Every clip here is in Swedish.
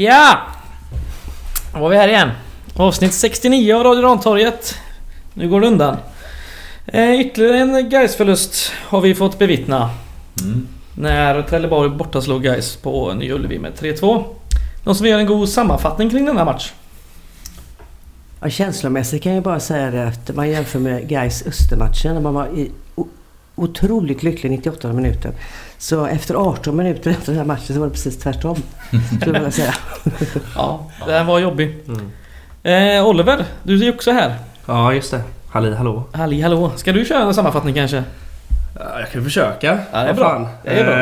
Ja! Då var vi här igen. Avsnitt 69 av Radio Rantorget. Nu går det undan. Eh, ytterligare en gais förlust har vi fått bevittna. Mm. När Trelleborg borta slog Gais på Nya Ullevi med 3-2. Någon som vill göra en god sammanfattning kring denna match? Ja, känslomässigt kan jag bara säga det att man jämför med Gais Östermatchen när man var i otroligt lycklig 98 minuter. Så efter 18 minuter efter den här matchen så var det precis tvärtom. Skulle jag säga. Ja, den var jobbig. Eh, Oliver, du är ju också här. Ja, just det. Halli hallå. Halli hallå. Ska du köra en sammanfattning kanske? Ja, Jag kan försöka. Ja, det är bra. Det är bra.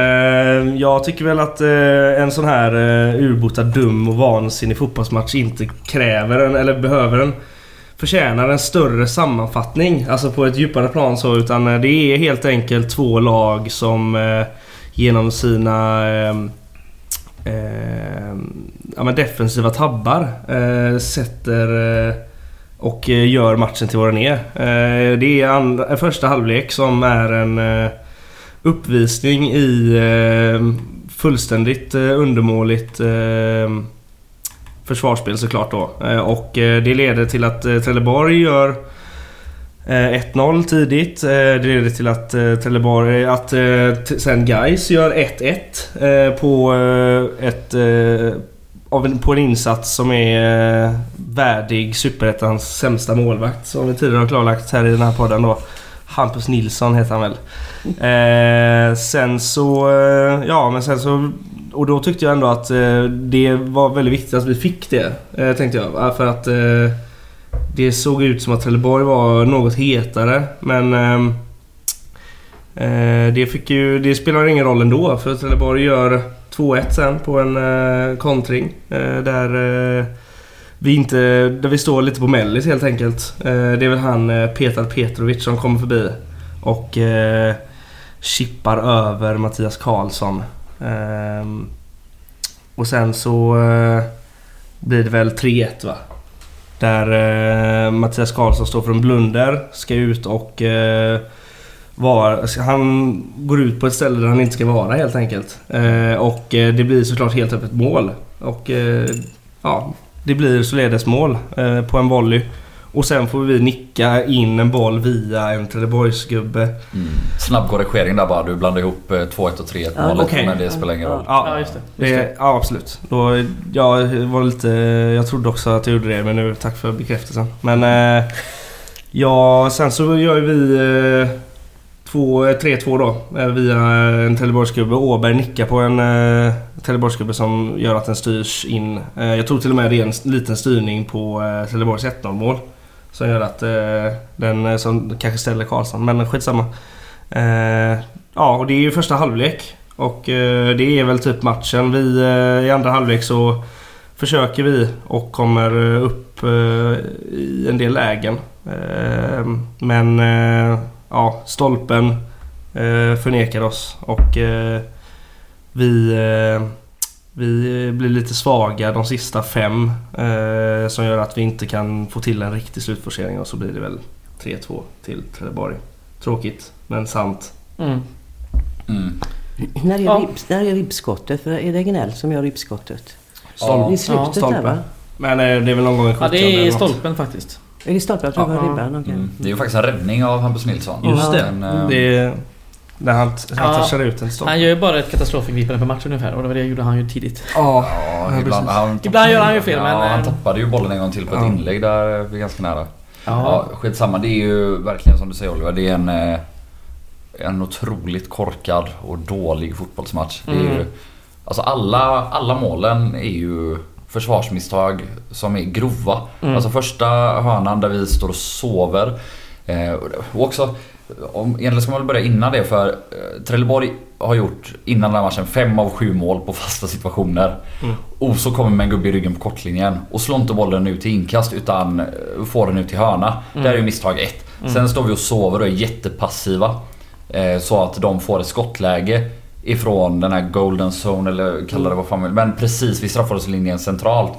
Eh, jag tycker väl att eh, en sån här eh, urbota dum och vansinnig fotbollsmatch inte kräver en, eller behöver en förtjänar en större sammanfattning. Alltså på ett djupare plan så. Utan eh, det är helt enkelt två lag som eh, genom sina eh, eh, ja, men defensiva tabbar eh, sätter eh, och eh, gör matchen till vad den är. Eh, Det är en eh, första halvlek som är en eh, uppvisning i eh, fullständigt eh, undermåligt eh, försvarsspel såklart då. Eh, och eh, det leder till att eh, Trelleborg gör 1-0 tidigt. Det leder till att Trelleborg... Att sen Gais gör 1-1 på ett... en, på en insats som är värdig Superettans sämsta målvakt som vi tidigare har klarlagt här i den här podden då. Hampus Nilsson heter han väl. Eh, sen så... Ja men sen så... Och då tyckte jag ändå att eh, det var väldigt viktigt att vi fick det. Eh, tänkte jag. Eh, för att eh, det såg ut som att Trelleborg var något hetare. Men... Eh, eh det, fick ju, det spelar ingen roll ändå för Trelleborg gör 2-1 sen på en eh, kontring. Eh, där eh, vi inte... Där vi står lite på mellis helt enkelt. Eh, det är väl han eh, Petar Petrovic som kommer förbi. Och eh, chippar över Mattias Karlsson. Ehm, och sen så eh, blir det väl 3-1 va? Där eh, Mattias Karlsson står för en blunder, ska ut och eh, var, han går ut på ett ställe där han inte ska vara helt enkelt. Eh, och eh, det blir såklart helt öppet mål. Och eh, ja, det blir således mål eh, på en volley. Och sen får vi nicka in en boll via en Trelleborgsgubbe. Mm. Snabb korrigering där bara. Du blandar ihop eh, 2-1 och 3-1 Ja, målet okej. men det spelar ingen roll. Ja, just det. Det, ja absolut. Då, jag, var lite, jag trodde också att jag gjorde det men nu tack för bekräftelsen. Men eh, ja, sen så gör vi eh, två- eh, 3-2 då eh, via en Trelleborgsgubbe. Åberg nickar på en eh, Trelleborgsgubbe som gör att den styrs in. Eh, jag tror till och med det är en liten styrning på eh, Trelleborgs 1-0 mål. Som gör att eh, den eh, som kanske ställer Karlsson. Men skitsamma. Eh, ja och det är ju första halvlek. Och eh, det är väl typ matchen. Vi, eh, I andra halvlek så försöker vi och kommer upp eh, i en del lägen. Eh, men eh, ja, stolpen eh, förnekar oss och eh, vi, eh, vi blir lite svaga de sista fem eh, som gör att vi inte kan få till en riktig slutforcering och så blir det väl 3-2 till Trelleborg. Tråkigt men sant. Mm. Mm. När är, Ja. ribbs, när är ribbskottet? För är det Gnell som gör ribbskottet? Ja. Det är slutet där stolpen. va? Men eh, det är väl någon gång i 70 Ja, det är något. stolpen faktiskt. Är det stolpen? Jag tror det var Ja. ribban. okej. Mm. Det är ju faktiskt en räddning av Hampus Nilsson. Just det. Men, eh, Det är när han, han Ja. touchar ut en stolpe. Han gör ju bara ett katastrofingripande per match ungefär och det var det gjorde han ju tidigt. Ja, Ja, ibland, han, Ibland gör han ju fel, ja, men, han eh, tappade ju bollen en gång till på ett Ja. inlägg där vi är ganska nära. Ja. Ja, skitsamma. Det är ju verkligen som du säger Oliver. Det är en, eh, en otroligt korkad och dålig fotbollsmatch. Det är ju, Mm. alltså alla, alla målen är ju försvarsmisstag som är grova. Mm. Alltså första hörnan där vi står och sover. Eh, och också, om, egentligen ska man väl börja innan det för eh, Trelleborg har gjort innan den här matchen fem av sju mål på fasta situationer. Mm. Oso kommer med en gubbe i ryggen på kortlinjen och slår inte bollen ut till inkast utan eh, får den ut till hörna. Mm. Där är ju misstag ett. Sen står vi och sover och är jättepassiva. Eh, så att de får ett skottläge ifrån den här golden zone eller kalla det vad fan vill. Men precis vid straffområdeslinjen centralt.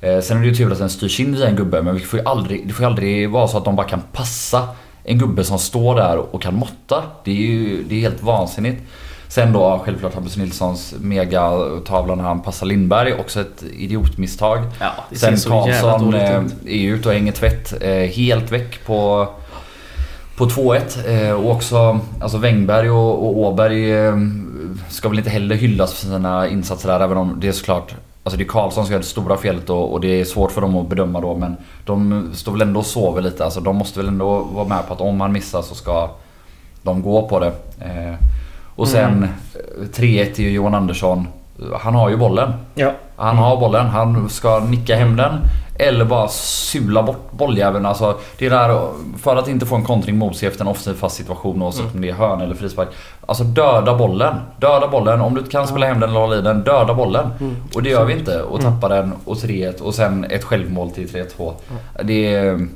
Eh, sen är det ju tur att den styrs in via en gubbe men vi får aldrig, det får ju aldrig vara så att de bara kan passa en gubbe som står där och kan måtta. Det är ju det är helt vansinnigt. Sen då självklart Hampus Nilssons megatavla när han passar Lindberg. Också ett idiotmisstag. Ja, Sen Karlsson eh, ut. är ute och hänger tvätt. Eh, helt väck på, på 2-1. Eh, och också alltså Wängberg och, och Åberg eh, ska väl inte heller hyllas för sina insatser där. Även om det är såklart Alltså det är Karlsson som gör det stora felet och, och det är svårt för dem att bedöma då men de står väl ändå och sover lite. Alltså de måste väl ändå vara med på att om man missar så ska de gå på det. Eh, och sen Mm. eh, 3-1 till Johan Andersson. Han har ju bollen. Ja. Han har bollen, han ska nicka hem den. Eller bara sula bort bolljäveln. Alltså, det är där, för att inte få en kontring mot sig efter en offensiv fast situation oavsett om det är hörn eller frispark. Alltså döda bollen. Döda bollen. Om du inte kan spela hem den eller hålla i den, döda bollen. Och det gör vi inte. Och tappa den och 3-1 och sen ett självmål till 3-2. Det är...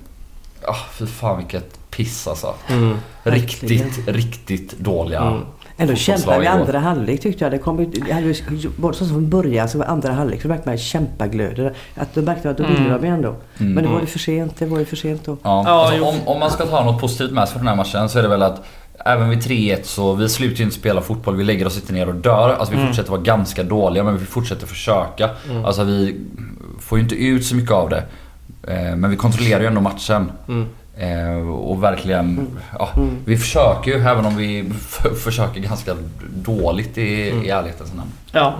Ah, fy fan vilket piss alltså. Mm. Riktigt, riktigt dåliga Mm. Ändå kämpade vi andra halvlek tyckte jag. Det kom ut, det hade både så som början så var andra halvlek så märkte man kämpaglöden. Att då märkte man att då ville de ju ändå. Mm. Men det var ju för sent. Det var ju för sent då. Ja, Ja, alltså, om, om man ska ta något positivt med sig från den här matchen så är det väl att Även vid 3-1 så vi slutar ju inte spela fotboll, vi lägger oss inte ner och dör. Alltså vi Mm. fortsätter vara ganska dåliga men vi fortsätter försöka. Alltså vi får ju inte ut så mycket av det. Eh, Men vi kontrollerar ju ändå matchen. Mm. Eh, Och verkligen, ja, Mm. vi försöker ju även om vi försöker ganska dåligt i, i ärlighetens namn. Ja.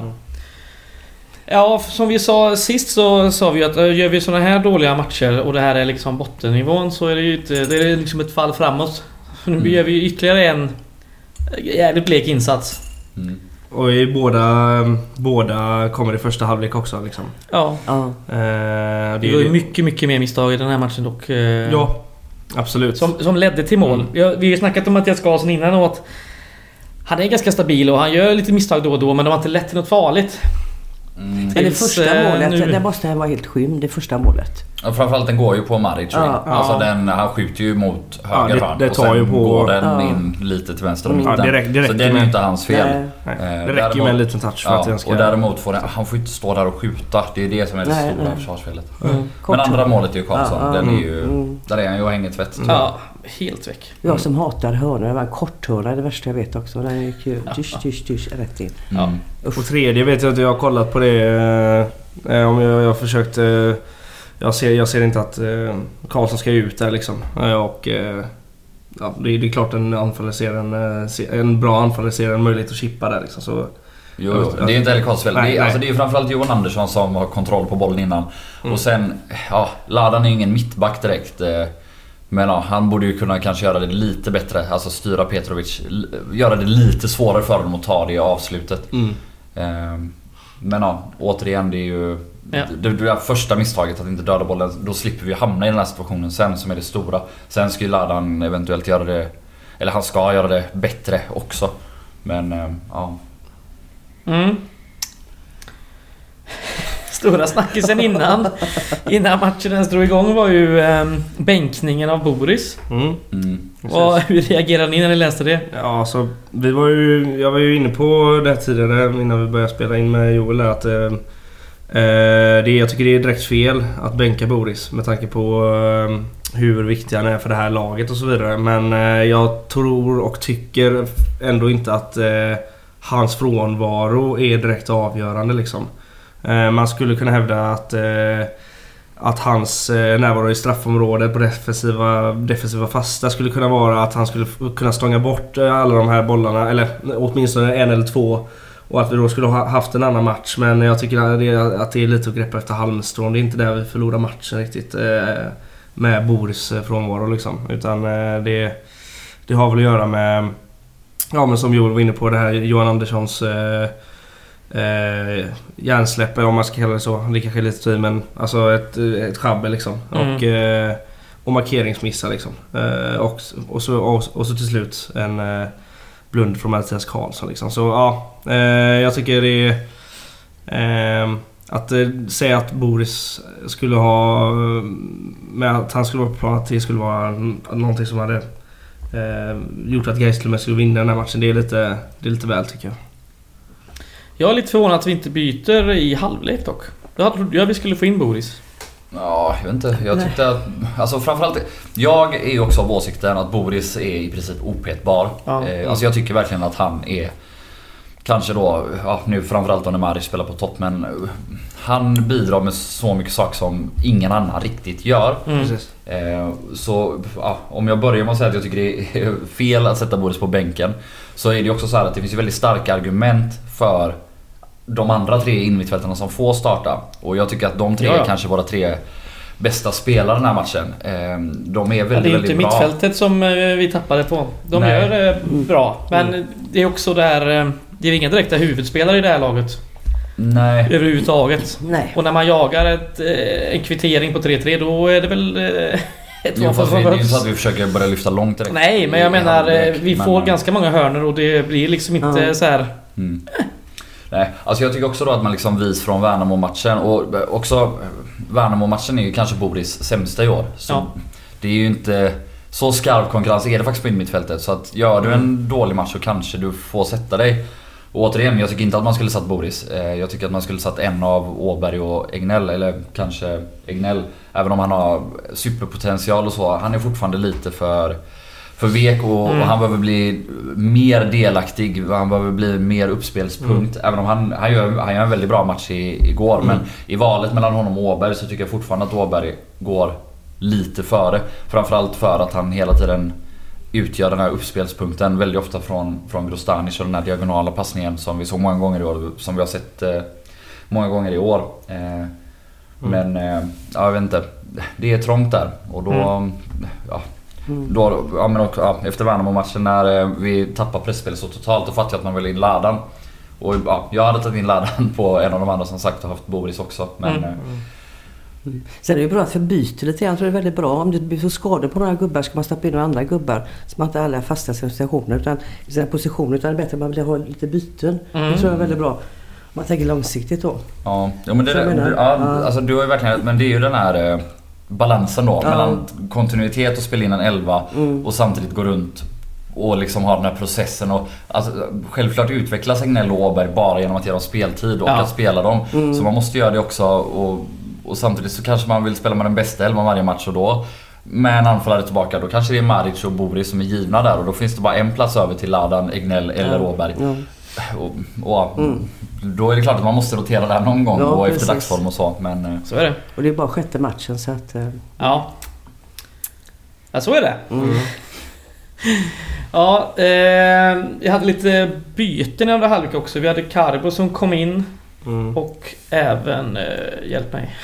Ja, som vi sa sist så sa vi att eh, gör vi såna här dåliga matcher och det här är liksom bottennivån så är det ju inte, det är liksom ett fall framåt. Nu Mm. gör vi ju ytterligare en jävligt blek insats. Mm. Och i båda, båda kommer i första halvlek också liksom. Ja. Ja. Eh, det är Det var ju mycket, mycket mer misstag i den här matchen dock. Ja, absolut. Som, som ledde till mål. Mm. Vi, har, vi har ju snackat om Mattias Karlsson innan och att han är ganska stabil och han gör lite misstag då och då men de har inte lett till något farligt. Mm. Men det första eh, målet, nu. där måste vara helt skymd. Det första målet. Ja, framförallt den går ju på Maric. Ja, alltså ja. den, han skjuter ju mot höger Ja, det- det och sen på- går den Ja. in lite till vänster om Mm. Ja, mitten. det räcker- det så den är ju inte hans fel. Nej. Nej, Eh, det räcker däremot- med en liten touch för Ja, att den ska... och däremot får den, han får inte stå där och skjuta. Det är det som är det Nej, stora nej. försvarsfelet. Mm. Men andra målet är ju Karlsson. Den är ju, Mm. Där är han ju och hänger tvätt. Ja, helt väck. Jag som hatar hörnor. Det var en korthörna det värsta jag vet också. Den gick ju tysch, tysch, tysch rätt in. Mm. På tredje vet jag inte, jag har kollat på det. Eh, om jag, jag har försökt... Eh, jag, ser, jag ser inte att eh, Karlsson ska ut där liksom. Eh, och... Eh, ja, det, är- det är klart en anfallare ser en, eh, en bra anfallare ser en möjlighet att chippa där liksom. Så, Jo, jo, det är ju inte heller. Nej, Det är, alltså, det är ju framförallt Johan Andersson som har kontroll på bollen innan. Mm. Och sen, ja, Ladan är ju ingen mittback direkt. Men ja, han borde ju kunna kanske göra det lite bättre. Alltså styra Petrovic. Göra det lite svårare för honom att ta det i avslutet. mm. Ehm, Men ja, återigen det är ju... Ja. Det, det första misstaget att inte döda bollen. Då slipper vi hamna i den här situationen sen som är det stora. Sen ska ju Ladan eventuellt göra det... Eller han ska göra det bättre också. Men ehm, ja. Mm. Stora snackisen innan, innan matchen ens drog igång var ju um, bänkningen av Boris. Mm. Mm. Och hur reagerade ni när ni läste det? Ja, så vi var ju, jag var ju inne på det här tidigare innan vi började spela in med Joel där, att eh, eh, det, jag tycker det är direkt fel att bänka Boris med tanke på eh, hur viktig han är för det här laget och så vidare. Men eh, jag tror och tycker ändå inte att eh, hans frånvaro är direkt avgörande liksom. Eh, man skulle kunna hävda att eh, att hans eh, närvaro i straffområdet på defensiva, defensiva fasta skulle kunna vara att han skulle kunna stånga bort alla de här bollarna. Eller åtminstone en eller två. Och att vi då skulle ha haft en annan match. Men jag tycker att det är, lite att greppa efter halmstrån. Det är inte där vi förlorar matchen riktigt. Med Boris frånvaro liksom. Utan det, det har väl att göra med... Ja men som Joel var inne på det här Johan Anderssons... Eh, hjärnsläpp om man ska kalla det så. Det kanske är lite tid men alltså ett, ett sjabbel liksom. Mm. Och, eh, och markeringsmissar liksom. Eh, och, och, så, och, och så till slut en eh, blund från Mattias Karlsson liksom. Så ja, eh, jag tycker det är... Eh, att eh, säga att Boris skulle ha... Med att han skulle vara på plan, att det skulle vara någonting som hade eh, gjort att Gais skulle vinna den här matchen. Det är lite, det är lite väl tycker jag. Jag är lite förvånad att vi inte byter i halvlek dock. Jag trodde jag vi skulle få in Boris. Ja, jag vet inte. Jag tyckte att... Alltså framförallt... Jag är ju också av åsikten att Boris är i princip opetbar. Ja. Eh, alltså jag tycker verkligen att han är... Kanske då, ja, nu framförallt när Maric spelar på topp men han bidrar med så mycket saker som ingen annan riktigt gör. Mm. Precis. Eh, så ja, om jag börjar med att säga att jag tycker det är fel att sätta Boris på bänken. Så är det också så här att det finns väldigt starka argument för de andra tre innermittfältarna som får starta. Och jag tycker att de tre Ja, är kanske våra tre bästa spelare den här matchen. Eh, de är Ja, väldigt, det är inte väldigt bra. mittfältet som eh, vi tappade på. De Nej. gör det bra. Men det är också där... eh, Det är inga direkta huvudspelare i det här laget. Nej. Överhuvudtaget. Nej. Och när man jagar ett, eh, en kvittering på 3-3 då är det väl eh, ett Jo, fast vi, det är ju inte så att vi försöker börja lyfta långt direkt. Nej, men jag menar eh, vi men, får eh, ganska många hörnor och det blir liksom inte Ja. så här. Mm. Nej, alltså jag tycker också då att man liksom vis från Värnamo-matchen och också eh, Värnamo-matchen är ju kanske Boris sämsta i år. Så Ja. Det är ju inte så skarp konkurrens är det faktiskt på innermittfältet. Så att gör du en dålig match så kanske du får sätta dig. Och återigen, jag tycker inte att man skulle satt Boris. Eh, Jag tycker att man skulle satt en av Åberg och Egnell, eller kanske Egnell. Även om han har superpotential och så. Han är fortfarande lite för, för vek och, Mm. och han behöver bli mer delaktig. Han behöver bli mer uppspelspunkt. Även om han, han, gör, han gör en väldigt bra match i, igår. Men i valet mellan honom och Åberg så tycker jag fortfarande att Åberg går lite före. Framförallt för att han hela tiden utgör den här uppspelspunkten väldigt ofta från, från Grostanic och den här diagonala passningen som vi såg många gånger i år. Som vi har sett eh, många gånger i år. Eh, Men eh, ja, jag vet inte. Det är trångt där och då... Mm. Då ja, men också, ja, efter Värnamo-matchen när eh, vi tappar pressspelet så totalt då fattade jag att man ville in Ladan. Och ja, jag hade tagit in Ladan på en av de andra som sagt har haft Boris också. Men Mm. eh, Sen är det ju bra att förbyta lite grann. Jag tror det är väldigt bra. Om det blir så skador på några gubbar ska man stoppa in några andra gubbar. Så man inte alla fastnar i sina situationer utan i sina positioner. Utan det är bättre att man vill ha lite byten. Mm. Det tror jag är väldigt bra. Om man tänker långsiktigt då. Ja, ja men det, ja, ja. alltså du har ju verkligen, men det är ju den här eh, balansen då Ja. mellan kontinuitet och spela in en elva Mm. och samtidigt gå runt och liksom ha den här processen och alltså, Självklart utvecklas Agnell och Åberg bara genom att ge dem speltid och Ja. att spela dem. Mm. Så man måste göra det också och, och samtidigt så kanske man vill spela med den bästa elvan varje match och då med en anfallare tillbaka då kanske det är Maric och Boris som är givna där och då finns det bara en plats över till Ladan, Egnell eller Ja. Åberg. Och, och, Mm. Då är det klart att man måste rotera där någon gång Ja, och precis. efter dagsform och så. Men eh, Så är det. Och det är bara sjätte matchen så att... eh, Ja. Ja, så är det. Mm. Ja, eh, jag hade lite byten i andra halvlek också. Vi hade Carbo som kom in Mm. och även... Eh, hjälp mig.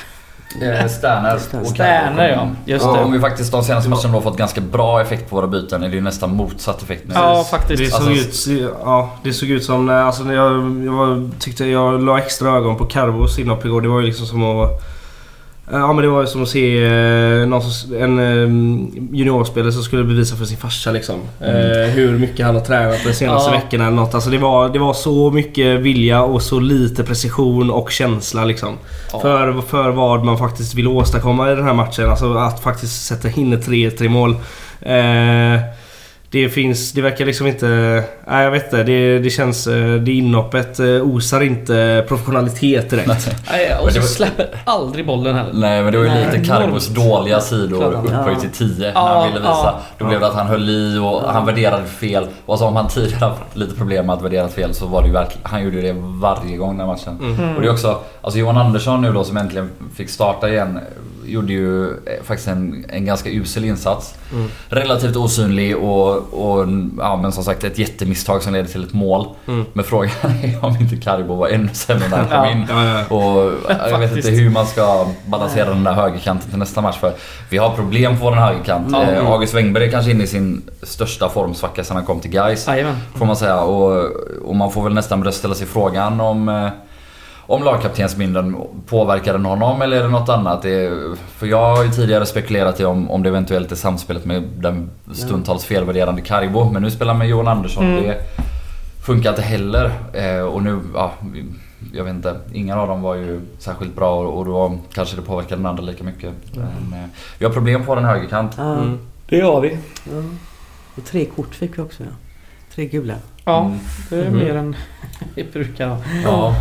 Eh, Sterner och Sterner, ja. Just det. om vi faktiskt de senaste matcherna då fått ganska bra effekt på våra byten är det ju nästan motsatt effekt nu. Ja, Det faktiskt. såg, Alltså- ut, ja, det såg ut som... när- Alltså, när jag, jag var, tyckte jag la extra ögon på Carvos inhopp igår. Det var ju liksom som att... Ja men det var ju som att se eh, någon som, en eh, juniorspelare som skulle bevisa för sin farsa liksom. Mm. Eh, hur mycket han har tränat de senaste Ja. veckorna eller något. Alltså det var, det var så mycket vilja och så lite precision och känsla liksom. Ja. För, för vad man faktiskt vill åstadkomma i den här matchen. Alltså att faktiskt sätta in ett 3-3 mål. Eh, det finns, det verkar liksom inte... Nej jag vet inte. Det, det känns... eh, Det inhoppet eh, osar inte professionalitet direkt. Nej, och så släpper aldrig bollen heller. Nej men det var ju lite. Cargos dåliga sidor upphöjt till 10 när han ville visa. ja. Då blev det att han höll i och han värderade fel. Och så om han tidigare haft lite problem med att värdera fel så var det ju verkligen... Han gjorde det varje gång den matchen. Mm. Och det är också, alltså Johan Andersson nu då som äntligen fick starta igen Gjorde ju eh, faktiskt en, en ganska usel insats. Mm. Relativt osynlig och, och ja, men som sagt ett jättemisstag som leder till ett mål. Mm. Men frågan är om inte Karibo var ännu sämre när han kom in. Ja, ja. Och jag vet inte hur man ska balansera den där högerkanten till nästa match för vi har problem på den högerkant. Ja. Eh, August Wengberg är kanske inne i sin största formsvacka sedan han kom till Gais. Får man säga. Och, och man får väl nästan börja ställa sig frågan om eh, om lagkaptensbindeln påverkar den honom eller är det något annat? Det, för jag har ju tidigare spekulerat i om, om det eventuellt är samspelet med den stundtals felvärderande Karibo. Men nu spelar han med Johan Andersson. Mm. Det funkar inte heller. Eh, och nu, ja, jag vet inte. Ingen av dem var ju särskilt bra och, och då kanske det påverkar den andra lika mycket. Men, eh, vi har problem på den högerkant. Mm. Det har vi. Ja. Och tre kort fick vi också ja. Tre gula. Ja, Mm. det är Mhm. mer än vi brukar ha. Ja.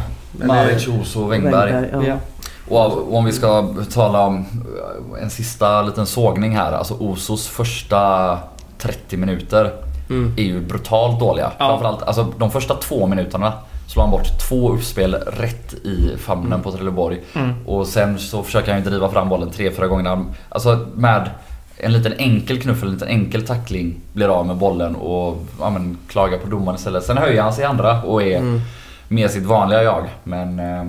Maric, Oso och Wengberg. ja. Ja. Och om vi ska tala om en sista liten sågning här. Alltså Osos första 30 minuter Mm. är ju brutalt dåliga. Ja. Framförallt alltså, de första två minuterna slår han bort två uppspel rätt i famnen på Trelleborg. Mm. Och sen så försöker han ju driva fram bollen tre, fyra gånger. Alltså med en liten enkel knuff eller en liten enkel tackling blir av med bollen och ja, men, klagar på domaren istället. Sen höjer han sig i andra och är Mm. Med sitt vanliga jag. Men eh,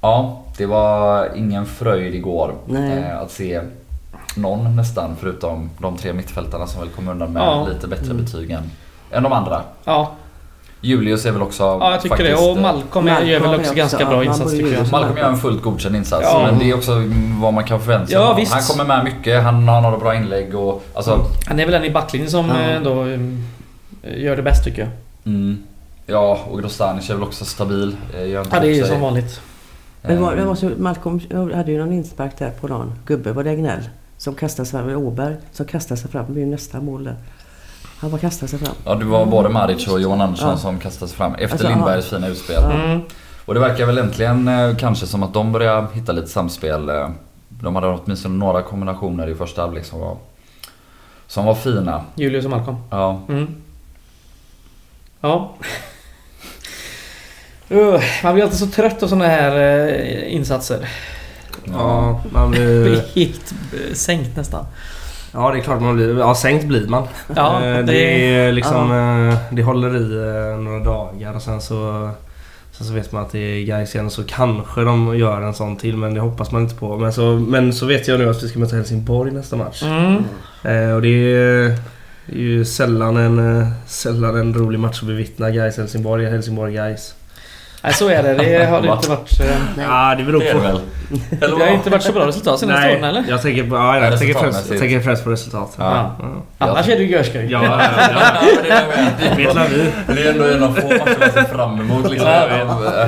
ja, det var ingen fröjd igår Nej. eh, att se någon nästan förutom de tre mittfältarna som väl kom undan med Ja. lite bättre betyg än, än de andra. Ja, Julius är väl också ja jag tycker faktiskt, det. Och eh, Malcolm, Malcolm gör väl också också- ganska bra insats tycker jag. Malcolm gör en fullt godkänd insats Ja. men det är också vad man kan förvänta sig Ja, visst. Han kommer med mycket, han har några bra inlägg och alltså... Han är väl den i backlinjen som Ja. då mm, gör det bäst tycker jag. Mm, ja, och Grostanic är väl också stabil. eh, Ja, det är ju sig. som vanligt. Men var, det Eh, var så, Malcolm hade ju någon inspark där på dagen. Gubbe, var det Egnell? Som kastade sig fram, Åberg, som kastade sig fram. Det blir ju nästa mål där. Han bara kastade sig fram. Ja, det var både Maric och Johan Andersson Ja. som kastades fram efter Alltså, Lindbergs fina utspel. Mm. Och det verkar väl äntligen eh, kanske som att de börjar hitta lite samspel. eh. De hade åtminstone några kombinationer i första halvlek som var, som var fina. Julius och Malcolm. Ja, Mm. Ja. Uh, man blir alltid så trött av såna här eh, insatser. Ja, man Blir helt eh, sänkt nästan. Ja, det är klart man blir... Ja, sänkt blir man. Ja, Eh, det- det är liksom... eh, Det håller i några dagar och sen så... Sen så vet man att det är Gais igen och så kanske de gör en sån till men det hoppas man inte på. Men så, men så vet jag nu att vi ska möta Helsingborg nästa match. Mm. Eh, och det är, det är ju sällan en, sällan en rolig match att bevittna. Gais Helsingborg, Helsingborg Gais. Nej, så är det. Det har det inte varit... eh, Ja, det beror det på... det väl? Eller Det har inte varit så bra resultat senaste åren eller? jag tänker, på, ja, jag, tänker främst, jag tänker främst på resultat. Ja. Ja. Annars är det ju görskoj. Ja, ja, ja. Det är det jag. Det är ändå en av få man ser fram emot liksom. Ja,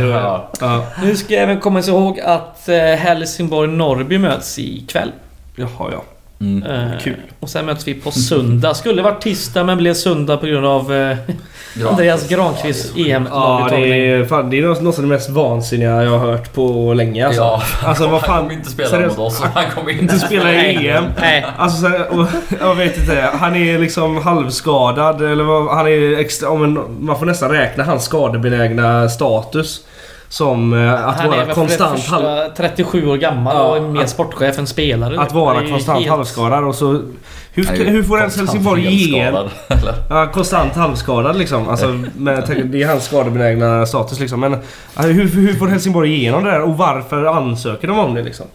Jo, Ja. Ja. Nu ska jag även komma ihåg att eh, Helsingborg-Norrby möts ikväll. Jaha, ja. Mm. Eh, Kul. Och sen möts vi på söndag. Skulle varit tisdag men blev söndag på grund av eh, Granqvist. Andreas Granqvists Ja, Ja, det är, fan, det är av det mest vansinniga jag har hört på länge alltså. Ja, Alltså vad han fan. kommer inte spela seriöst, mot oss. Han kommer inte Inte spela i. EM. Nej. Alltså och, jag vet inte. Han är liksom halvskadad eller vad, han är extra, om en, Man får nästan räkna hans skadebenägna status. Som eh, att Han är vara det konstant halv, första 37 år gammal Ja, och är mer att- sportchef än spelare. Att Det vara är konstant helt- halvskadad och så... Hur, Han är ju hur får ens Helsingborg ge? Ja, konstant halvskadad liksom. Alltså, tänk, det är hans skadebenägna status liksom. Men ja, hur, hur får Helsingborg igenom det där och varför ansöker de om det liksom?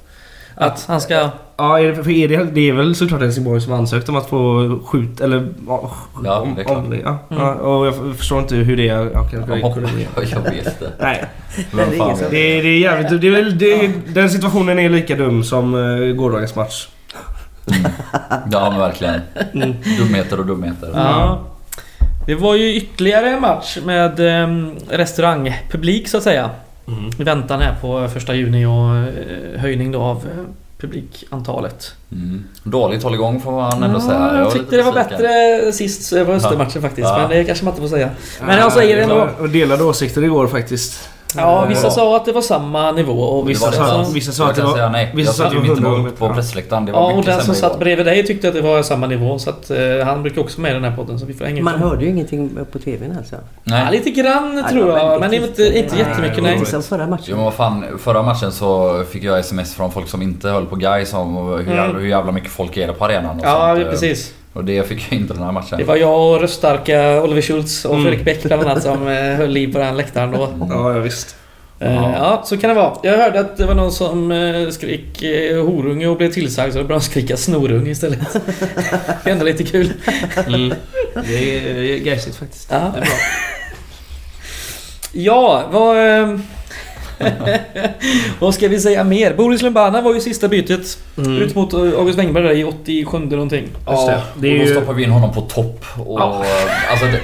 Att han ska... Ja, är det, för är det, det är väl såklart Helsingborg som ansökt om att få skjut eller... Ja, Ja, om, det är klart. om det, ja. Mm. ja, och jag förstår inte hur det... Kan, Jag kan, hoppas- Jag vet inte. Nej, Vem Det är det, är- det är jävligt... Det är väl, det, den situationen är lika dum som uh, gårdagens match. Ja men verkligen. Mm. Dumheter och dumheter. Ja. Det var ju ytterligare en match med eh, restaurangpublik så att säga. Mm. I väntan här på första juni och eh, höjning då av eh, publikantalet. Mm. Dåligt hålligång får man ändå säga. Ja, jag var tyckte det var bättre sist på Östermatchen faktiskt. Ja. Men det kanske man inte får säga. Men jag säger det ändå. Och delade åsikter igår faktiskt. Ja, vissa Ja. sa att det var samma nivå och Vissa Det var det sa- sa... vissa sa att det var- nej. vissa jag sa att satt det ju var mitt 100 emot på ja. pressläktaren. Det var Ja, och den som satt bredvid dig tyckte att det var samma nivå. Så att eh, han brukar också med i den här podden så vi får hänga Man hörde ju ingenting på TVn alltså. Ja, Nej. lite grann Ja, tror jag. Men inte, inte jättemycket Nej, nej. Inte som förra Jo men matchen. vad fan, förra matchen så fick jag sms från folk som inte höll på guys om hur, Mm. jävla, hur jävla mycket folk är det på arenan och Ja, sånt. eh, precis. Och det fick jag inte den här matchen. Det var jag och röststarka Oliver Schultz och Mm. Fredrik Bäck bland annat som eh, höll liv på den läktaren då. Ja, ja visst. Eh, Ja. Så kan det vara. Jag hörde att det var någon som eh, skrek horunge och blev tillsagd så då började de skrika snorunge istället. det är ändå lite kul. Mm. Det är gaisigt faktiskt. Ja. Det är bra. Ja, vad... eh, vad ska vi säga mer? Boris Lumbana var ju sista bytet. Mm. Ut mot eh, August Wengberg där i 87 någonting. Just det. Det är och då ju... stoppar vi in honom på topp. Och, Ja. alltså, det,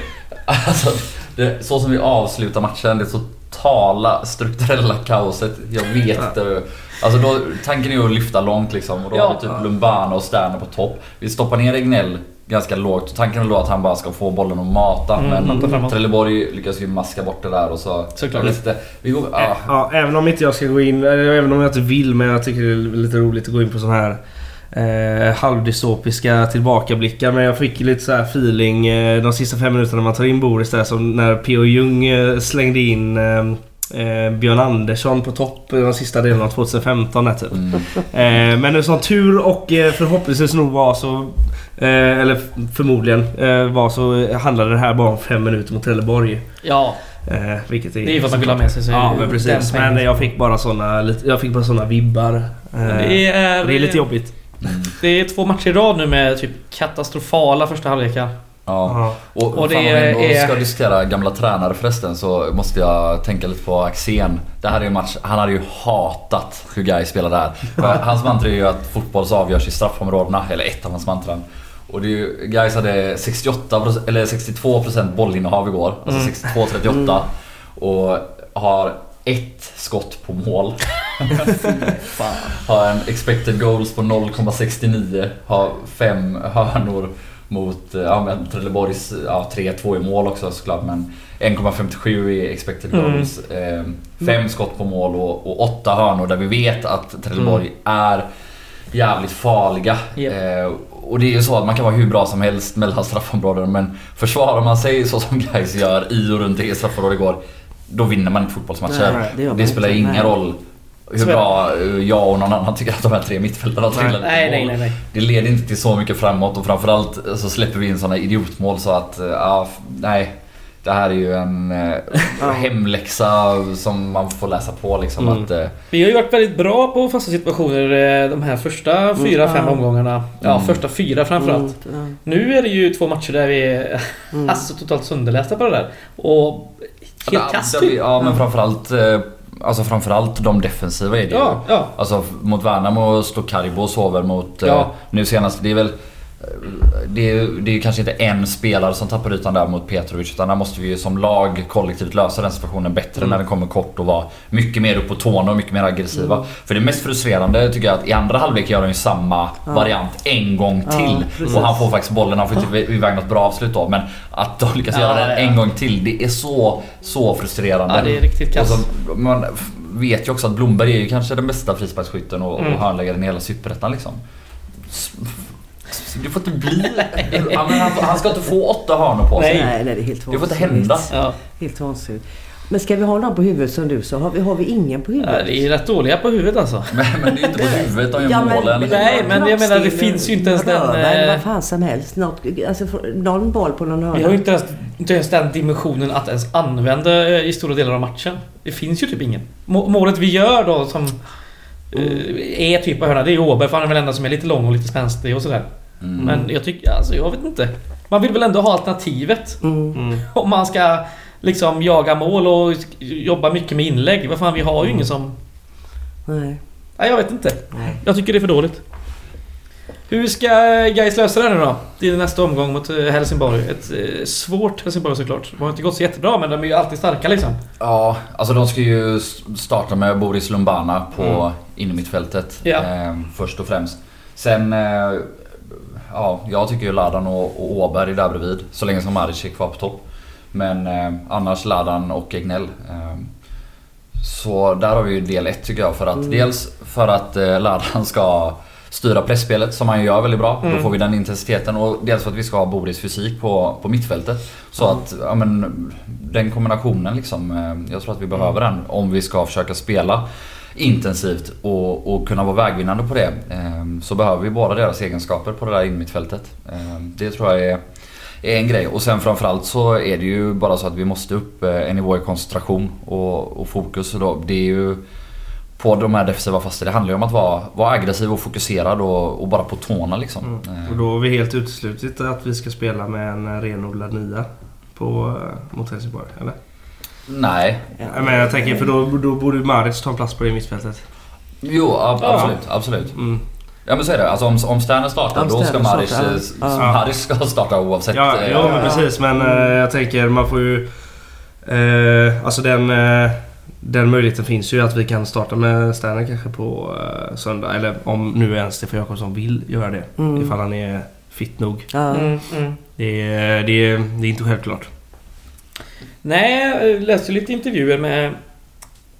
alltså det, så som vi avslutar matchen, det totala strukturella kaoset. Jag vet inte. Alltså då, tanken är ju att lyfta långt liksom. Och då Ja. har vi typ Lumbana och Sterner på topp. Vi stoppar ner Egnell ganska lågt. Tanken då att han bara ska få bollen och mata. Mm, men. Trelleborg lyckas ju maska bort det där och så... Såklart. Lite, vi går, ah, Ja, även om inte jag ska gå in, eller även om jag inte vill men jag tycker det är lite roligt att gå in på sån här eh, halvdystopiska tillbakablickar men jag fick lite så här feeling eh, de sista fem minuterna när man tar in Boris där som när P.O. Jung eh, slängde in eh, eh, Björn Andersson på topp i de sista delen av 2015 där, typ. Mm. Eh, men som tur och eh, förhoppningsvis nog var så eh, eller förmodligen eh, var så handlade det här bara om fem minuter mot Trelleborg. Ja, Eh, vilket är det är ju vad man vill ha med sig. Så Ja men precis. Men jag fick bara såna, jag fick bara såna vibbar. Eh, Det är, det är lite jobbigt. Det är två matcher i rad nu med typ katastrofala första halvlekar. Ja. Och, Och det fan, om ändå är- ska diskutera gamla tränare förresten så måste jag tänka lite på Axén. Det här är ju en match, han hade ju hatat hur Gais spelade här. För Hans mantra är ju att fotboll så avgörs i straffområdena, eller ett av hans mantran. Och det är ju, Gais hade 68, eller 62% bollinnehav igår, alltså 62-38. Och har ett skott på mål. har en expected goals på 0,69. Har fem hörnor mot eh, ja, men Trelleborgs ja, 3-2 i mål också såklart men 1,57 i expected Mm. goals. Eh, fem skott på mål och, och åtta hörnor där vi vet att Trelleborg är jävligt farliga. Japp. Eh, och det är ju så att man kan vara hur bra som helst mellan straffområden men försvarar man sig så som guys gör i och runt eget straffområde igår då vinner man inte fotbollsmatcher. Nej, det det spelar ingen Nej. roll hur bra eh, jag och någon annan tycker att de här tre mittfältarna trillar Nej, nej, nej, nej. Det leder inte till så mycket framåt och framförallt så släpper vi in såna idiotmål så att, eh, ja, nej. Det här är ju en eh, hemläxa som man får läsa på liksom Mm. att... eh, Vi har ju varit väldigt bra på fasta situationer eh, de här första fyra, Mm, fem omgångarna. Ja, Mm. första fyra framförallt. Mm, Nu är det ju två matcher där vi är mm. alltså totalt sönderlästa på det där. Och helt det blir- typ. Ja men framförallt eh, Alltså framförallt de defensiva är det ju. Ja, ja. Alltså mot Värnamo står Karibo och sover mot... eh, Ja. Nu senast, det är väl... Det är, det är ju kanske inte en spelare som tappar ytan där mot Petrovic utan där måste vi ju som lag kollektivt lösa den situationen bättre Mm. när den kommer kort och vara mycket mer upp på tårna och mycket mer aggressiva. Mm. För det mest frustrerande tycker jag att i andra halvlek gör de ju samma Ja. variant en gång Ja, till. precis. och han får faktiskt bollen, han får inte iväg något bra avslut då. Men att de lyckas Ja, göra den ja, ja. en gång till, det är så, så frustrerande. Ja, det är riktigt kass. så, man vet ju också att Blomberg är ju kanske den bästa frisparksskytten och, Mm. och hörnläggaren i hela Superettan liksom. S- f- Det får inte bli... ja, men han, han ska inte få åtta hörnor på sig. Nej. Nej, det är helt Det får inte vansinnigt. hända. Ja. Helt vansinnigt. Men ska vi ha någon på huvudet som du sa? Har vi, har vi ingen på huvudet? Ja, det är rätt dåliga på huvudet alltså. Men, men det är inte på huvudet de gör Ja, men- målen. Nej, men jag menar, det finns ju inte ens den, Röva eller eh, vad fan som helst. Något, alltså, någon boll på någon hörna. Vi har ju inte ens, inte ens den dimensionen att ens använda eh, i stora delar av matchen. Det finns ju typ ingen. Må- Målet vi gör då som eh, är typ av hörna, det är Åberg för han är väl enda som är lite lång och lite spänstig och sådär. Mm. Men jag tycker, alltså jag vet inte. Man vill väl ändå ha alternativet. Mm. Mm. Om man ska liksom jaga mål och jobba mycket med inlägg. Vad fan, vi har ju ingen som... Nej. Nej, jag vet inte. Nej. Jag tycker det är för dåligt. Hur ska Gais lösa det nu då? Det är nästa omgång mot eh, Helsingborg. Ett eh, svårt Helsingborg såklart. De har inte gått så jättebra men de är ju alltid starka liksom. Ja, alltså de ska ju starta med Boris Lumbana på Mm. innermittfältet. Ja. Eh, först och främst. Sen... Eh, ja, jag tycker ju Ladan och, och Åberg är där bredvid. Så länge som Maric är kvar på topp. Men eh, annars Ladan och Egnell. Eh, så där har vi ju del ett tycker jag. För att Mm. dels för att eh, Ladan ska styra pressspelet som han ju gör väldigt bra. Mm. Då får vi den intensiteten. Och dels för att vi ska ha Boris fysik på, på mittfältet. Så Mm. att, ja men den kombinationen liksom. eh, Jag tror att vi behöver den om vi ska försöka spela intensivt och, och kunna vara vägvinnande på det. eh, Så behöver vi båda deras egenskaper på det där innermittfältet. Eh, Det tror jag är, är en grej. Och sen framförallt så är det ju bara så att vi måste upp eh, en nivå i koncentration och, och fokus. Då, det är ju på de här defensiva fasta. Det handlar ju om att vara, vara aggressiv och fokuserad och, och bara på tårna liksom. Mm. Eh, Och då har vi helt uteslutit att vi ska spela med en renodlad nia på, eh, mot Helsingborg, eller? Nej. Ja. Men jag tänker för då, då borde Maric ta en plats på det mittfältet. Jo, ab- Ja. absolut. absolut. Mm. Ja men så är det. Alltså om, om Sterner startar Om då ska Maric, startar, eh, ja. Maric ska starta oavsett. Ja, eh, ja, men ja. precis. Men eh, jag tänker man får ju... Eh, alltså den, eh, den möjligheten finns ju att vi kan starta med Sterner kanske på eh, söndag. Eller om nu ens Stefan Jakobsson vill göra det. Mm. Ifall han är fit nog. Ja. Mm, mm. Det är, det det är inte självklart. Nej, jag läste lite intervjuer med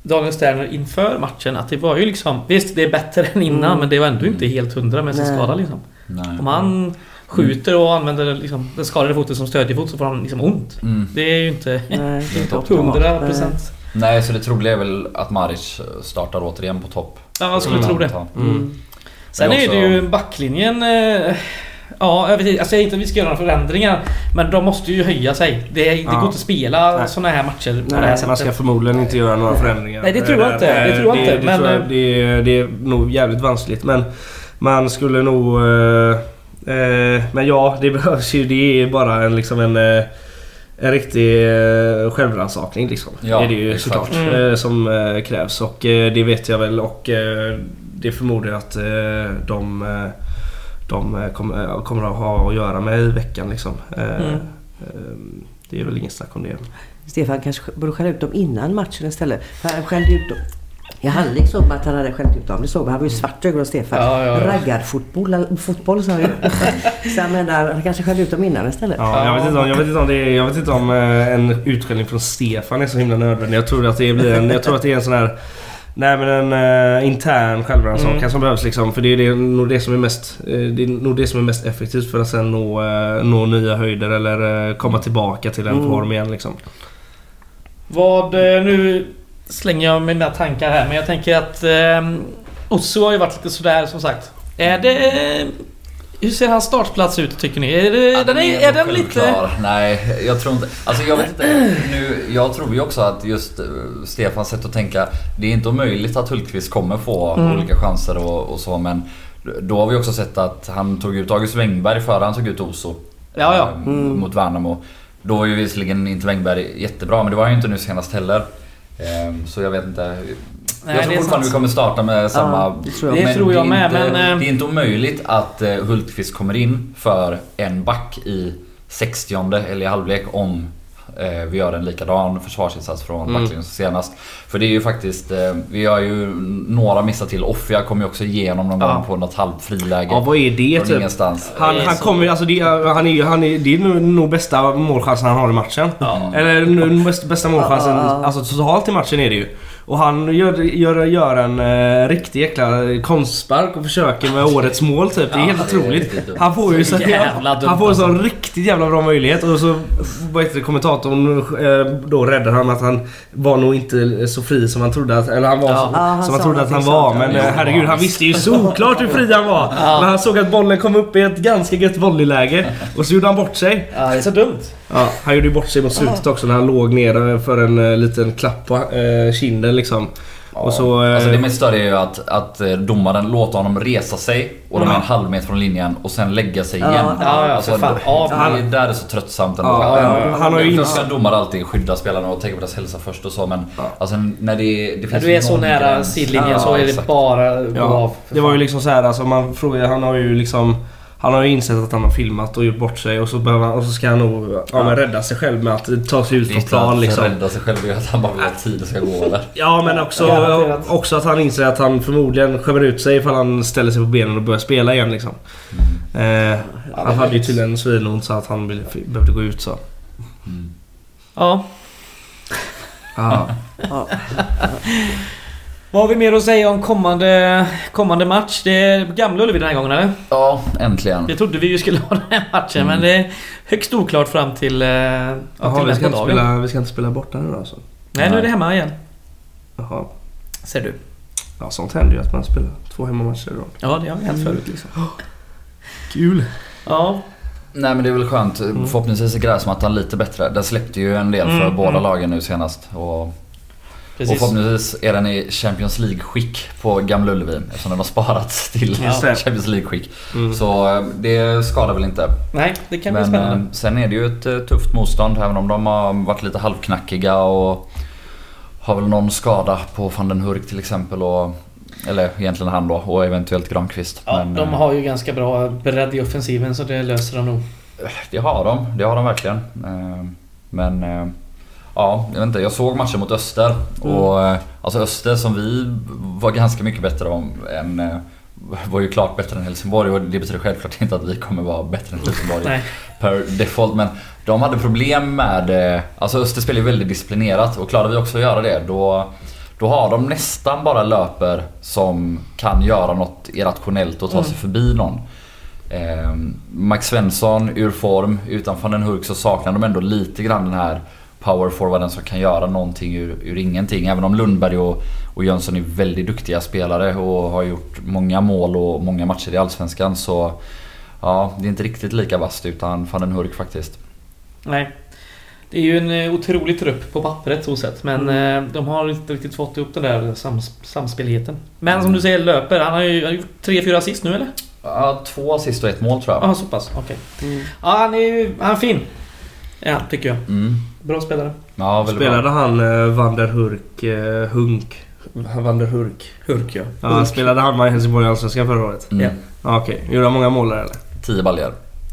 Daniel Sterner inför matchen att det var ju liksom... Visst, det är bättre än innan Mm. men det var ändå inte helt hundra med sin Nej. skada liksom. Nej. Om han skjuter och använder liksom, den skadade foten som stödjefot så får han liksom ont. Mm. Det är ju inte Nej, inte optimalt. hundra procent. Nej, så det troliga är väl att Maric startar återigen på topp. Ja, jag skulle Mm. tro det. Mm. Sen Men är det ju backlinjen... Eh, ja, jag vet inte. Alltså jag säger inte att vi ska göra några förändringar. Men de måste ju höja sig. Det, det Ja. går inte att spela Nej. såna här matcher på Nej, det här man ska sättet. förmodligen inte göra några förändringar. Nej, det tror jag inte. Det tror jag inte, Det, men- tror jag, det, är- det är nog jävligt vanskligt. Men man skulle nog... Eh, eh, men ja, det behövs ju. Det är bara en, liksom en, eh, en riktig eh, självrannsakning liksom. Ja, det är det ju exakt. såklart. Mm. Eh, som eh, krävs. Och eh, det vet jag väl. Och eh, det förmodar jag att eh, de, eh, de eh, kommer, eh, kommer att ha att göra med i veckan liksom. Eh, Mm. det är väl ingen snack om det. Stefan kanske borde skälla ut dem innan matchen istället. För han skällde ut dem. I halvlek såg man att han hade skällt ut dem. Det såg man. Han var ju svart i ögonen Stefan. Ja, ja, ja. Raggarfotboll fotboll sa han ju. Så jag menar, han kanske skällde ut dem innan istället. Ja, jag vet inte om, jag vet inte om, det är, jag vet inte om en utskällning från Stefan är så himla nödvändig. Jag tror att det blir en, jag tror att det är en sån här Nej men en uh, intern självrannsakan Mm. som behövs liksom. För det är det, nog det som är mest eh, Det är nog det som är mest effektivt för att sen nå, eh, nå nya höjder eller eh, komma tillbaka till en Mm. form igen liksom. Vad... eh, Nu slänger jag mina tankar här men jag tänker att... Eh, Osso har ju varit lite sådär som sagt. Är det... Hur ser hans startplats ut tycker ni? Är, det, Ja, den är, är den lite... Nej, jag tror inte... Alltså jag vet inte. Nu, jag tror ju också att just eh, Stefans sätt att tänka. Det är inte omöjligt att Hultqvist kommer få Mm. olika chanser och, och så men då har vi också sett att han tog ut August Wengberg före han tog ut Oso. Ja, ja. eh, Mm. Mot Värnamo. Då var ju visserligen inte Wengberg jättebra men det var ju inte nu senast heller. Eh, Så jag vet inte. Nej, jag tror det är fortfarande sant. vi kommer starta med samma... Ja, det tror jag. Det tror jag är med, inte, men, eh, Det är inte omöjligt att eh, Hultqvist kommer in för en back i 60 eller i halvlek om eh, vi gör en likadan försvarsinsats från Mm. backlinjen senast. För det är ju faktiskt, vi har ju några missar till. Offia kom ju också igenom någon Ja. gång på något halvt friläge. Ja vad är det typ? ingenstans. Han, han kommer alltså det, är- han är, han är, det är nog, bästa målchansen han har i matchen. Ja. Eller nu- bästa, bästa målchansen, alltså totalt i matchen är det ju. Och han gör, gör, gör en eh, riktig jäkla konstspark och försöker med årets mål typ. Det är Ja, helt otroligt. Han får ju så, Jävla dumt, Han får en sån alltså. riktigt jävla bra möjlighet och så vad heter det, kommentatorn eh, då räddar han att han var nog inte så fri som han trodde att, eller han var Ja. som, han som han trodde att han var. Men eh, herregud, han visste ju såklart hur fri han var. Ja. Men han såg att bollen kom upp i ett ganska gött volleyläge och så gjorde han bort sig. Ja, det är så dumt. Ja, han gjorde ju bort sig mot slutet också när han låg ner för en eh, liten klapp på eh, kinden liksom. Och så... eh, Alltså det mest större är ju att, att domaren låter honom resa sig och de är en halv meter från linjen och sen lägga sig Ja, igen. ja, ja, alltså, för fan. Ja, det där är så tröttsamt ändå. Ja, ja, han har ju ins- ska domare alltid skydda spelarna och tänka på deras hälsa först och så men alltså när det, det finns När du är så nära gräns. sidlinjen Ja, så är det exakt. bara gå av. Ja, för det var ju liksom så här, alltså man frågar, han har ju liksom han har ju insett att han har filmat och gjort bort sig och så, behöver han, och så ska han nog ja, men rädda sig själv med att ta sig ut från inte plan att liksom. rädda sig själv, är att han bara vill att tiden ska gå eller? Ja men också, Garanterat. också att han inser att han förmodligen skämmer ut sig ifall han ställer sig på benen och börjar spela igen liksom. Mm. Eh, han hade ju tydligen svinont så att han ville- behövde gå ut så. Mm. Ja. Ja. Ja. Vad har vi mer att säga om kommande, kommande match? Det är Gamla Ullevi den här gången eller? Ja, äntligen. Det trodde vi ju skulle ha den här matchen Mm. men det är högst oklart fram till, eh, ja, Jaha, till vi ska, inte dagen. spela, vi ska inte spela borta nu då alltså? Nej, nu är det hemma igen. Jaha. Ser du. Ja sånt händer ju att man spelar två hemmamatcher i rad. Ja, det har hänt förut liksom. Kul! Ja. Nej men det är väl skönt. Förhoppningsvis är gräsmattan lite bättre. Den släppte ju en del för Mm, båda mm. lagen nu senast. Och, och Precis. förhoppningsvis är den i Champions League-skick på Gamla Ullevi. Eftersom den har sparats till det. Champions League-skick. Mm. Så eh, det skadar väl inte. Nej, det kan bli Men spännande. eh, sen är det ju ett eh, tufft motstånd även om de har varit lite halvknackiga och har väl någon skada på van den Hurk till exempel. Och, eller egentligen han då och eventuellt Granqvist. Ja, Men, de har ju ganska bra bredd i offensiven så det löser de nog. Det har de, det har de verkligen. Men ja, jag vet inte. Jag såg matchen mot Öster och eh, alltså Öster som vi var ganska mycket bättre om än eh, var ju klart bättre än Helsingborg och det betyder självklart inte att vi kommer vara bättre än Helsingborg Nej. per default. Men de hade problem med... eh, Alltså Öster spelar ju väldigt disciplinerat och klarade vi också att göra det då, Då har de nästan bara löper som kan göra något irrationellt och ta sig förbi någon. Eh, Max Svensson ur form. Utan van den Hurk så saknar de ändå lite grann den här powerforwarden som kan göra någonting ur, ur ingenting. Även om Lundberg och, och Jönsson är väldigt duktiga spelare och har gjort många mål och många matcher i Allsvenskan så Ja, det är inte riktigt lika vasst utan van den Hurk faktiskt. Nej. Det är ju en eh, otrolig trupp på pappret så sett. Men Mm. eh, de har inte riktigt fått upp den där sams samspelheten. Men som du säger, löper. Han har ju gjort 3-4 assist nu eller? Ja, två assist och ett mål tror jag. Ja, så pass. Okej. Mm. Ja, han är ju... Han är fin. Ja, tycker jag. Bra spelare. Ja, Spelade bra. han eh, Van der Hurk, eh, Hunk? Van der Hurk. Hurk ja. Ja, han spelade han med i Helsingborg i Allsvenskan förra året? Mm. Ja. Ja, okej. Gjorde han många mål där eller? Tio baljor.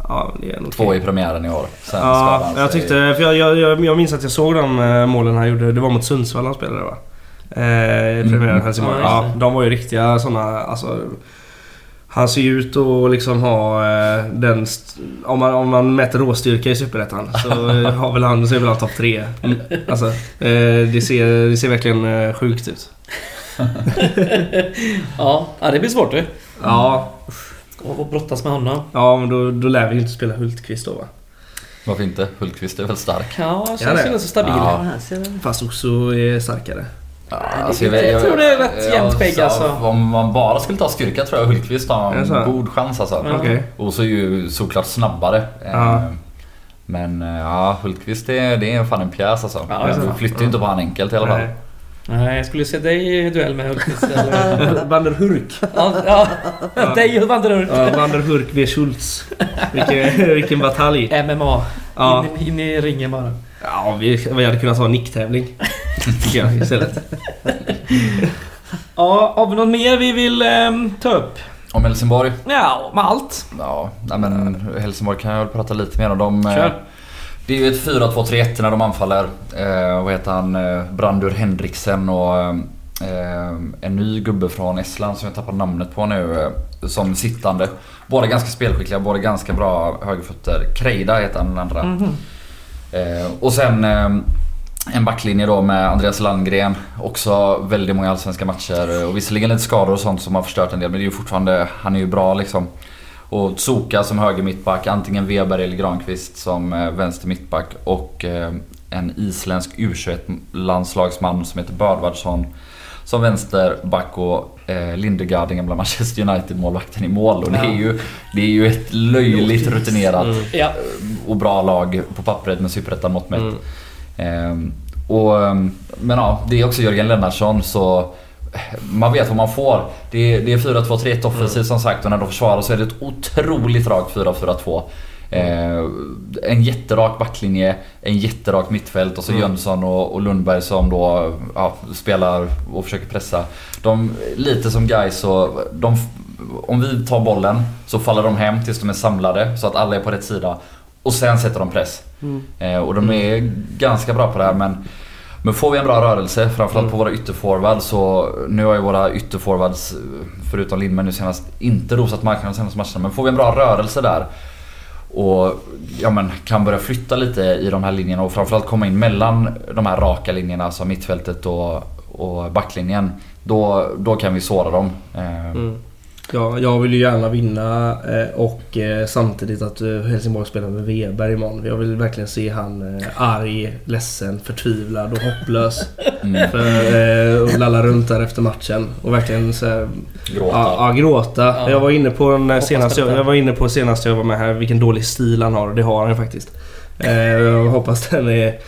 Ja, det är nog Två i premiären i år. Sen Ja, jag tyckte... För jag, jag, jag, jag minns att jag såg de eh, målen han gjorde. Det var mot Sundsvall han spelade va? Eh, I premiären Mm. Helsingborg. Ja, de var ju riktiga såna... Alltså, han ser ju ut att liksom ha eh, den... Om man, om man mäter råstyrka i Superettan så har väl han, så är väl han topp tre. Alltså, eh, det, ser, det ser verkligen eh, sjukt ut. ja, det blir svårt du. Ja, Och och brottas med honom. ja men då, då lär vi ju inte spela Hultqvist då va? Varför inte? Hultqvist är väl stark? Ja, Ja, känns det. ju så stabil. Ja. Fast också är starkare. Ja, det- jag tror det är rätt jämnt skägg, så alltså. Om man bara skulle ta styrka tror jag Hultqvist har en god chans alltså. Ja. Okej. Och så är ju såklart snabbare. Eh, Ja. Men eh, ja, Hultqvist det, är- det är fan en pjäs alltså. Ja, du flyttar ju inte på han enkelt i alla fall. Nej. Nej, jag skulle se dig i duell med Hultqvist. eller- Van der Hurk. ja, ja. Dig och Vanderhurk. Ja, Van der Hurk v Schultz. Vilken, vilken batalj. MMA. Ja. In, in i ringen bara. Ja, vi, vi hade kunnat ha en nicktävling. Tycker jag istället. Ja, har vi något mer vi vill ehm, ta upp? Om Helsingborg? Ja, med allt. Ja, nej men Helsingborg kan jag väl prata lite mer om. De, eh, Kör. Det är ju ett 4-2-3-1 när de anfaller. Eh, vad heter han? Eh, Brandur Henriksen och eh, en ny gubbe från Estland som jag tappar namnet på nu. Eh, som sittande. Båda ganska spelskickliga, båda ganska bra högerfötter. Kreida heter han den andra. Mhm. Eh, och sen eh, en backlinje då med Andreas Landgren. Också väldigt många allsvenska matcher. Och visserligen lite skador och sånt som har förstört en del. Men det är ju fortfarande, han är ju bra liksom. Och Tsuka som höger mittback, antingen Weber eller Granqvist som eh, vänster mittback. Och eh, en isländsk U21-landslagsman som heter Bödvardsson som vänsterback och eh, Lindegaard, den gamla Manchester United-målvakten i mål. Och det är ju, det är ju ett löjligt rutinerat Mm. Ja. och bra lag på pappret med superettan mått mätt. Mm. Ehm, och, ehm, men ja, det är också Jörgen Lennartsson så eh, man vet vad man får. Det är, det är 4-2-3-1 offensivt som sagt och när de försvarar så är det ett otroligt rakt 4-4-2. Eh, en jätterak backlinje, en jätterak mittfält och så Mm. Jönsson och, och Lundberg som då ja, spelar och försöker pressa. De, lite som guys så de, om vi tar bollen så faller de hem tills de är samlade så att alla är på rätt sida. Och sen sätter de press. Mm. Eh, och de är ganska bra på det här men men får vi en bra rörelse, framförallt Mm. på våra ytterforwards så Nu har ju våra ytterforwards, förutom Lindberg nu senast, inte rosat marknaden de senaste matcherna. Men får vi en bra rörelse där och ja, men, kan börja flytta lite i de här linjerna och framförallt komma in mellan de här raka linjerna, alltså mittfältet och, och backlinjen. Då, då kan vi såra dem. Eh, Mm. Ja, jag vill ju gärna vinna eh, och eh, samtidigt att eh, Helsingborg spelar med Weber imorgon. Jag vill verkligen se han arg, ledsen, förtvivlad och hopplös. Mm, För, och lalla runt där efter matchen. Och verkligen så här, gråta. ja, ja, gråta. Ja. Jag var inne på den senast jag, jag var inne på senast jag var med här vilken dålig stil han har och det har han ju faktiskt. Jag hoppas den är...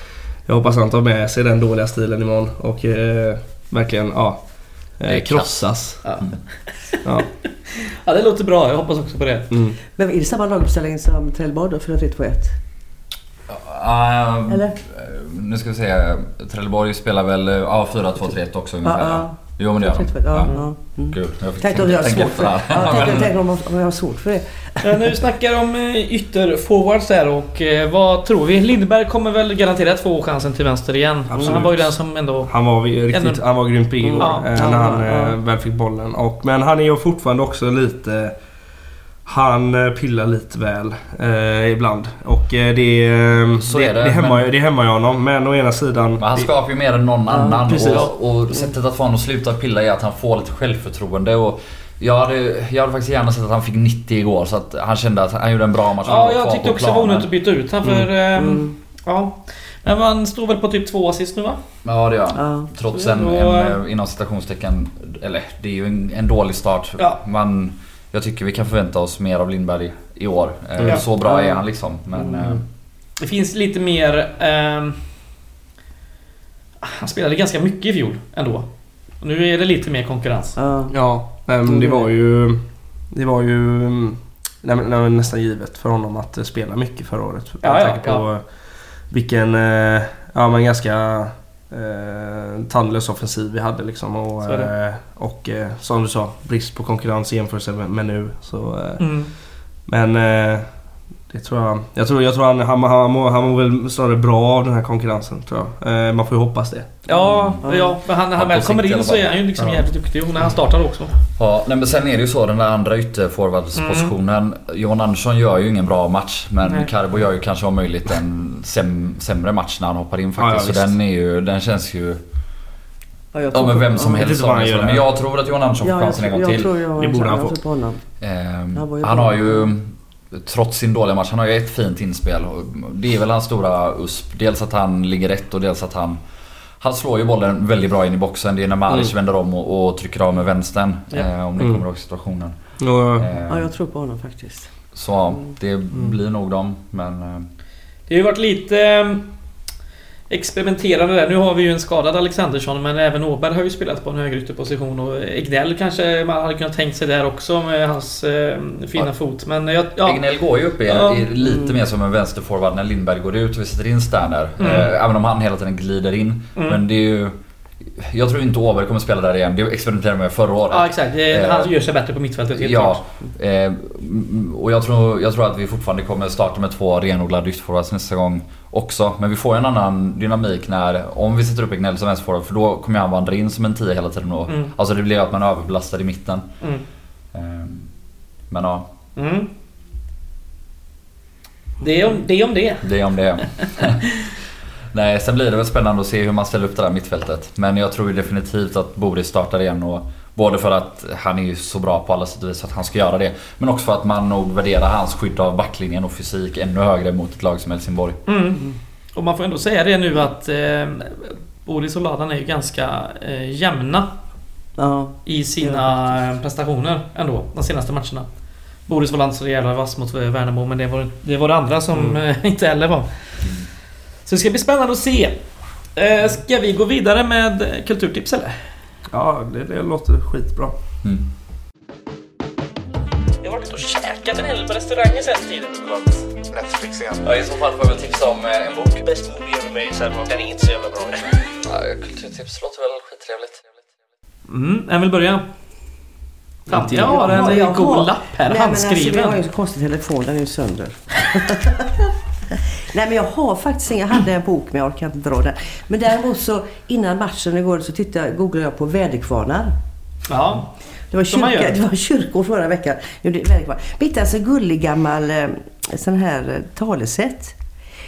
Jag hoppas han tar med sig den dåliga stilen imorgon och verkligen ja, eh, kass. krossas. Ja. Ja. ja, det låter bra. Jag hoppas också på det. Mm. Men är det samma laguppställning som Trelleborg då? 4-3-2-1? Ah, Eller? eh, Nu ska vi se. Trelleborg spelar väl eh, ja, 4-2-3-1 också ungefär. Ja, ja. Ja. Jo men det gör de. 4-3-2-1, Ja, Ja. Mm. Gud, jag fick Tänkte om jag har svårt för här. ja, tänk, tänk om, om jag har svårt för det. Nu snackar om eh, ytterforwards där och eh, vad tror vi? Lindberg kommer väl garanterat få chansen till vänster igen. Absolut. Han var ju den som ändå... Han var riktigt, Ändå- han var grymt pigg igår Ja, eh, ja, när han ja. väl fick bollen. Och, men han är ju fortfarande också lite... Han eh, pillar lite väl eh, ibland. Och eh, det, eh, Så det, är det, det, hämmar, men- ju- det hämmar ju honom. Men å ena sidan... Men han skapar ju mer än någon annan precis. och, och sättet att få honom att sluta pilla är att han får lite självförtroende och jag hade, jag hade faktiskt gärna sett att han fick 90 igår så att han kände att han gjorde en bra match. Han Ja, jag tyckte på också det var onödigt att byta ut han för... ehm, Mm. Ja. Men man står väl på typ två assist nu va? Ja det gör han. Ja. Trots en, en inom citationstecken, eller det är ju en, en dålig start. Ja. Man, jag tycker vi kan förvänta oss mer av Lindberg i år. Eh, Ja. Så bra Ja. är han liksom. Men eh, Det finns lite mer... ehm, han spelade ganska mycket i fjol ändå. Och Nu är det lite mer konkurrens. Ja. Ja, nej, men det var ju... Det var ju mm, nej, men- nej, men nästan givet för honom att eh, spela mycket förra året. Med Ja, ja, tanke på vilken... eh, Ja men ganska... Eh, tandlös offensiv vi hade liksom. Och, eh, och eh, som du sa, brist på konkurrens i jämförelse med, med nu. Så, eh, Mm. Men eh, det tror jag... Jag tror, jag tror han, han, han, mår, han mår väl snarare bra av den här konkurrensen tror jag. Eh, man får ju hoppas det. Ja, Mm. ja, för han, när han Ja, väl kommer in så är han ju liksom Ja. jävligt duktig. Och när han startar också. Ja, nej, men sen är det ju så den där andra ytterforwardspositionen. Johan Andersson gör ju ingen bra match. Men Nej. Carbo gör ju kanske om möjligt en säm, sämre match när han hoppar in faktiskt. Ja, ja, så den är ju, den känns ju... Ja, jag Ja men vem som helst gör Men jag tror att Johan Andersson får chansen en gång till. Det borde han jag få. Ehm, Han har ju, trots sin dåliga match, han har ju ett fint inspel. Det är väl hans stora USP. Dels att han ligger rätt och dels att han han slår ju bollen väldigt bra in i boxen. Det är när Malic Mm. vänder om och, och trycker av med vänstern. Ja. Eh, om ni Mm. kommer ihåg situationen. Och, Eh, Ja, jag tror på honom faktiskt. Så det blir nog dem. Men eh, Det har ju varit lite eh, experimenterande där. Nu har vi ju en skadad Alexandersson men även Åberg har ju spelat på en högerytterposition och Egnell kanske man hade kunnat tänkt sig där också med hans eh, fina Ja. fot. Men jag, ja, Egnell går ju upp i, Ja. lite mer som en vänsterforward när Lindberg går ut och vi sätter in Sterner. Mm. Eh, även om han hela tiden glider in. Mm. Men det är ju... Jag tror inte Åberg kommer spela där igen. Det experimenterade med förra året. ja exakt. Eh, han gör sig bättre på mittfältet helt Ja, klart. eh, mm, och jag tror, jag tror att vi fortfarande kommer starta med två renodlade ytterforwards nästa gång också. Men vi får en annan dynamik när, om vi sätter upp Egnell som vänsterforward för då kommer han vandra in som en 10 hela tiden då. Mm. Alltså det blir att man är överbelastad i mitten. Mm. Eh, men ja, Mm. Det är om det. Är om det. det är om det. Nej, sen blir det väl spännande att se hur man ställer upp det där mittfältet. Men jag tror ju definitivt att Boris startar igen och Både för att han är ju så bra på alla sätt och vis att han ska göra det. Men också för att man nog värderar hans skydd av backlinjen och fysik ännu högre mot ett lag som Helsingborg. Mm. Och man får ändå säga det nu att eh, Boris och Ladan är ju ganska eh, jämna Ja. i sina eh, prestationer ändå, de senaste matcherna. Boris var så jävla vass mot eh, Värnamo men det var det, var det andra som eh, inte heller var. Så det ska bli spännande att se. Eh, ska vi gå vidare med eh, kulturtips eller? Ja, det, det låter skitbra. Mm. Jag har varit och käkat en hel del på restauranger sen tiden. Netflix igen. Ja, i så fall får jag väl tipsa om eh, en bok. Bäst movie ever made, här, den är inte så jävla bra. Ja, kulturtips låter väl skittrevligt. Mm, vem vill börja? Jag har en Ja, jag god har- lapp här, Nej, men alltså, handskriven. jag har ju så konstig telefon, den är ju sönder. Nej men jag har faktiskt ingen, jag hade en bok men jag orkar inte dra den. Men däremot så innan matchen igår så tittade, googlade jag på väderkvarnar. Ja. Det var, kyrka, det var kyrkor förra veckan. Hittade alltså en gullig gammal eh, sån här eh, talesätt.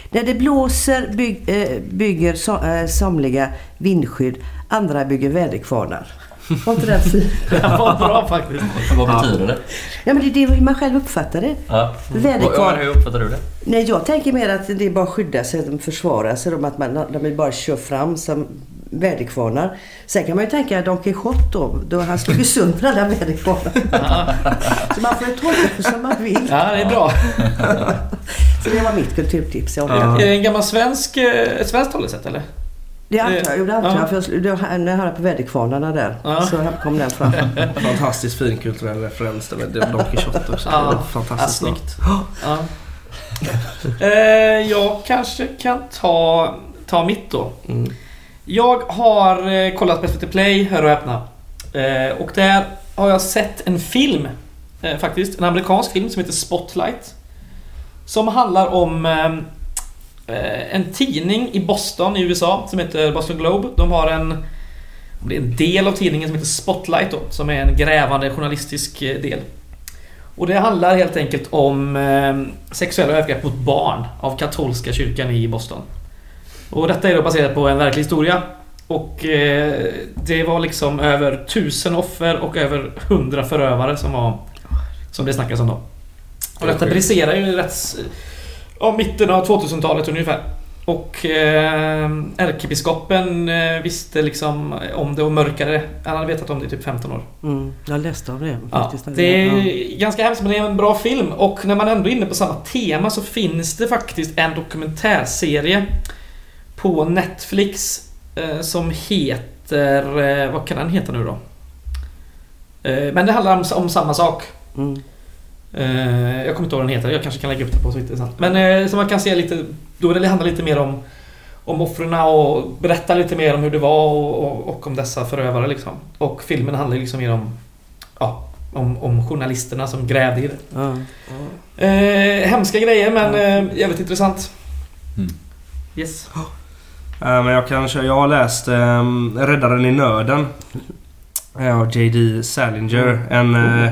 När det blåser eh, bygger so, somliga vindskydd, andra bygger väderkvarnar. Var inte den fin? Det var bra faktiskt. Vad betyder det? Ja men det är det man själv uppfattar det. Ja. Väderkvarn. Hur uppfattar du det? Nej, jag tänker mer att det är bara att skydda sig, att de försvarar sig, att man, de bara kör fram som väderkvarnar. Sen kan man ju tänka Don Quijote då, då han slog ju sönder alla väderkvarnar. Så man får ju tolka det som man vill. Ja, det är bra. Så det var mitt kulturtips. Ja. Är det en gammal svensk, eh, ett svenskt talesätt eller? Det antar jag, jo, det antar Ja. jag. För jag, det var, när jag hörde på väderkvarnarna där Ja. så kom den fram. Fantastiskt fin kulturell referens där med Don Quijote också. Ja, Fantastiskt ja, snyggt. Ja. Eh, jag kanske kan ta, ta mitt då. Mm. Jag har eh, kollat på SVT Play, hör och häpna. Eh, och där har jag sett en film. Eh, faktiskt. En amerikansk film som heter Spotlight. Som handlar om eh, en tidning i Boston i USA som heter Boston Globe. De har en det är en del av tidningen som heter Spotlight då, som är en grävande journalistisk eh, del. Och det handlar helt enkelt om eh, sexuella övergrepp mot barn av katolska kyrkan i Boston. Och detta är då baserat på en verklig historia. Och eh, det var liksom över tusen offer och över hundra förövare som var Som det snackas om då. Och detta briserar ju rätts... Ja, mitten av 2000-talet ungefär. Och eh, ärkebiskopen eh, visste liksom om det och mörkade det. Han hade vetat om det i typ 15 år. Mm, jag läste om det Ja, faktiskt. det är Ja. ganska hemskt men det är en bra film och när man ändå är inne på samma tema så finns det faktiskt en dokumentärserie på Netflix eh, som heter... Eh, vad kan den heta nu då? Eh, men det handlar om, om samma sak. Mm. Eh, jag kommer inte ihåg vad den heter, jag kanske kan lägga upp det på Twitter sen. Men eh, så man kan se lite... Då det handlar lite mer om om offren och berätta lite mer om hur det var och, och, och om dessa förövare liksom. Och filmen handlar liksom mer om... Ja, om, om journalisterna som grävde i det. Ja. Eh, hemska grejer men eh, jävligt intressant. Mm. Yes. Eh, Men jag kan köra, jag har läst um, Räddaren i nöden. eh, Av J.D. Salinger. En, eh,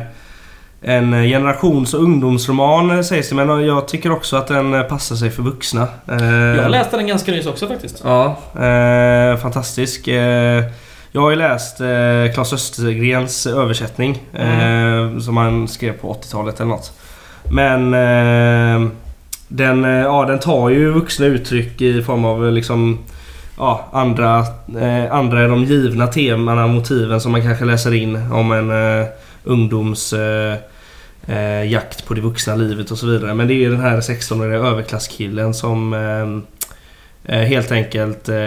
en generations och ungdomsroman eh, sägs det men jag tycker också att den eh, passar sig för vuxna. Eh, Jag läste den ganska nyss också faktiskt. Ja, eh, fantastisk. Eh, jag har ju läst eh, Claes Östergrens översättning. Eh, som han skrev på 80-talet eller något. Men eh, den, eh, ja, den tar ju vuxna uttryck i form av eh, liksom Ja, andra, eh, andra är de givna temana, motiven som man kanske läser in om en eh, ungdoms eh, eh, jakt på det vuxna livet och så vidare. Men det är den här 16-åriga överklasskillen som eh, eh, helt enkelt eh,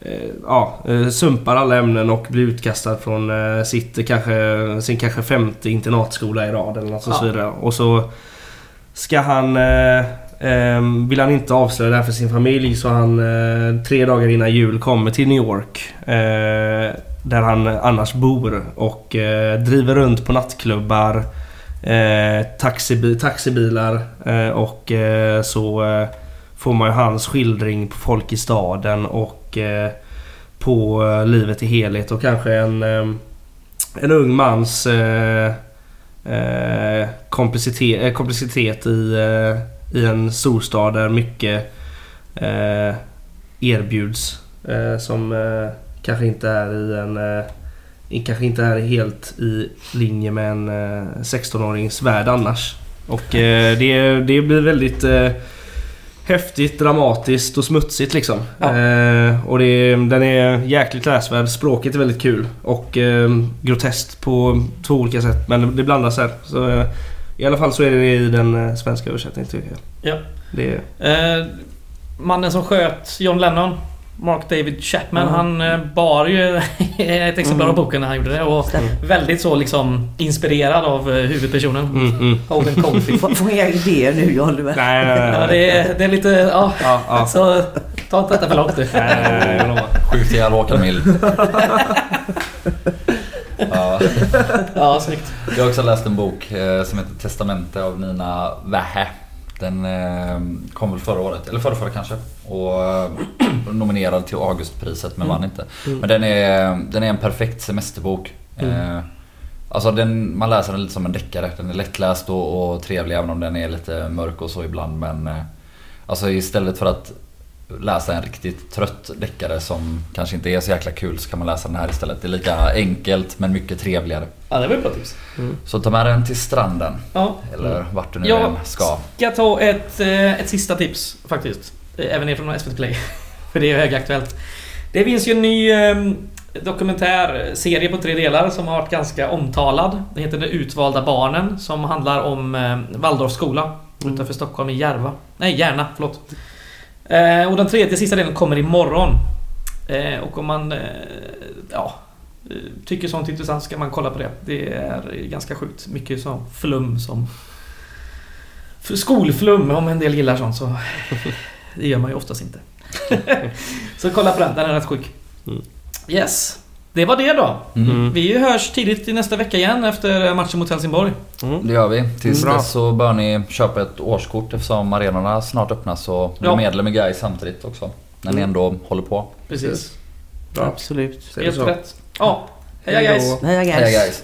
eh, ja, sumpar alla ämnen och blir utkastad från sitt, kanske, sin kanske femte internatskola i rad eller något och så Ja. vidare. Och så ska han... Vill han inte avslöja det här för sin familj så han tre dagar innan jul kommer till New York. Där han annars bor och eh, driver runt på nattklubbar. Eh, taxibi- taxibilar eh, och eh, så eh, får man ju hans skildring på folk i staden och eh, på eh, livet i helhet och kanske en, eh, en ung mans eh, eh, komplicitet, eh, komplicitet i, eh, i en storstad där mycket eh, erbjuds eh, som eh, kanske inte är i en eh, kanske inte är helt i linje med en eh, 16-årings värld annars. Och eh, det, det blir väldigt eh, häftigt, dramatiskt och smutsigt liksom. Ja. Eh, och det, den är jäkligt läsvärd. Språket är väldigt kul och eh, groteskt på två olika sätt. Men det blandas här. Så, eh, I alla fall så är det i den eh, svenska översättningen tycker jag. Ja. Det Eh, mannen som sköt John Lennon, Mark David Chapman, Mm. han eh, bar ju ett exemplar av Mm. boken när han gjorde det. Och väldigt så liksom inspirerad av eh, huvudpersonen. mm, mm. Holden. Får inga idéer nu Oliver. Nej, nej, nej. Ja, det, är, det är lite... Ja, Ja, ja. så ta inte detta för långt nu. Nej. Skjut ihjäl Håkan Mild. ja, Ja, snyggt. jag har också läst en bok eh, som heter Testamente av Nina Wähä. Den eh, kom väl förra året, eller förra, förra kanske. Och eh, nominerad till Augustpriset men vann inte. Men den är, den är en perfekt semesterbok. Eh, alltså den, man läser den lite som en deckare. Den är lättläst och, och trevlig även om den är lite mörk och så ibland. Men alltså istället för att läsa en riktigt trött deckare som kanske inte är så jäkla kul så kan man läsa den här istället. Det är lika enkelt men mycket trevligare. Ja, det var ett bra tips. Så ta med den till stranden. Ja. Eller vart du nu Jag än ska. ska ta ett, eh, ett sista tips faktiskt. Eh, Även ifrån SVT Play. För det är högaktuellt. Det finns ju en ny eh, dokumentärserie på tre delar som har varit ganska omtalad. Den heter De utvalda barnen som handlar om eh, Waldorfskola utanför Stockholm i Järva. Nej, Järna, förlåt. Eh, och den tredje sista delen kommer imorgon. Eh, och om man eh, ja, eh, tycker sånt är intressant ska man kolla på det. Det är ganska sjukt. Mycket så flum som... Skolflum, om en del gillar sånt så... Det gör man ju oftast inte. så kolla på den, den är rätt sjuk. Mm. Yes. Det var det då. Mm. Vi hörs tidigt i nästa vecka igen efter matchen mot Helsingborg. Det gör vi. Tills Bra. dess så bör ni köpa ett årskort eftersom arenorna snart öppnas och bli Ja. medlem i Gais samtidigt också. När ni Mm. ändå håller på. Precis. Bra. Absolut. Helt rätt. Ja. Heja guys! Heja guys. Heja Gais!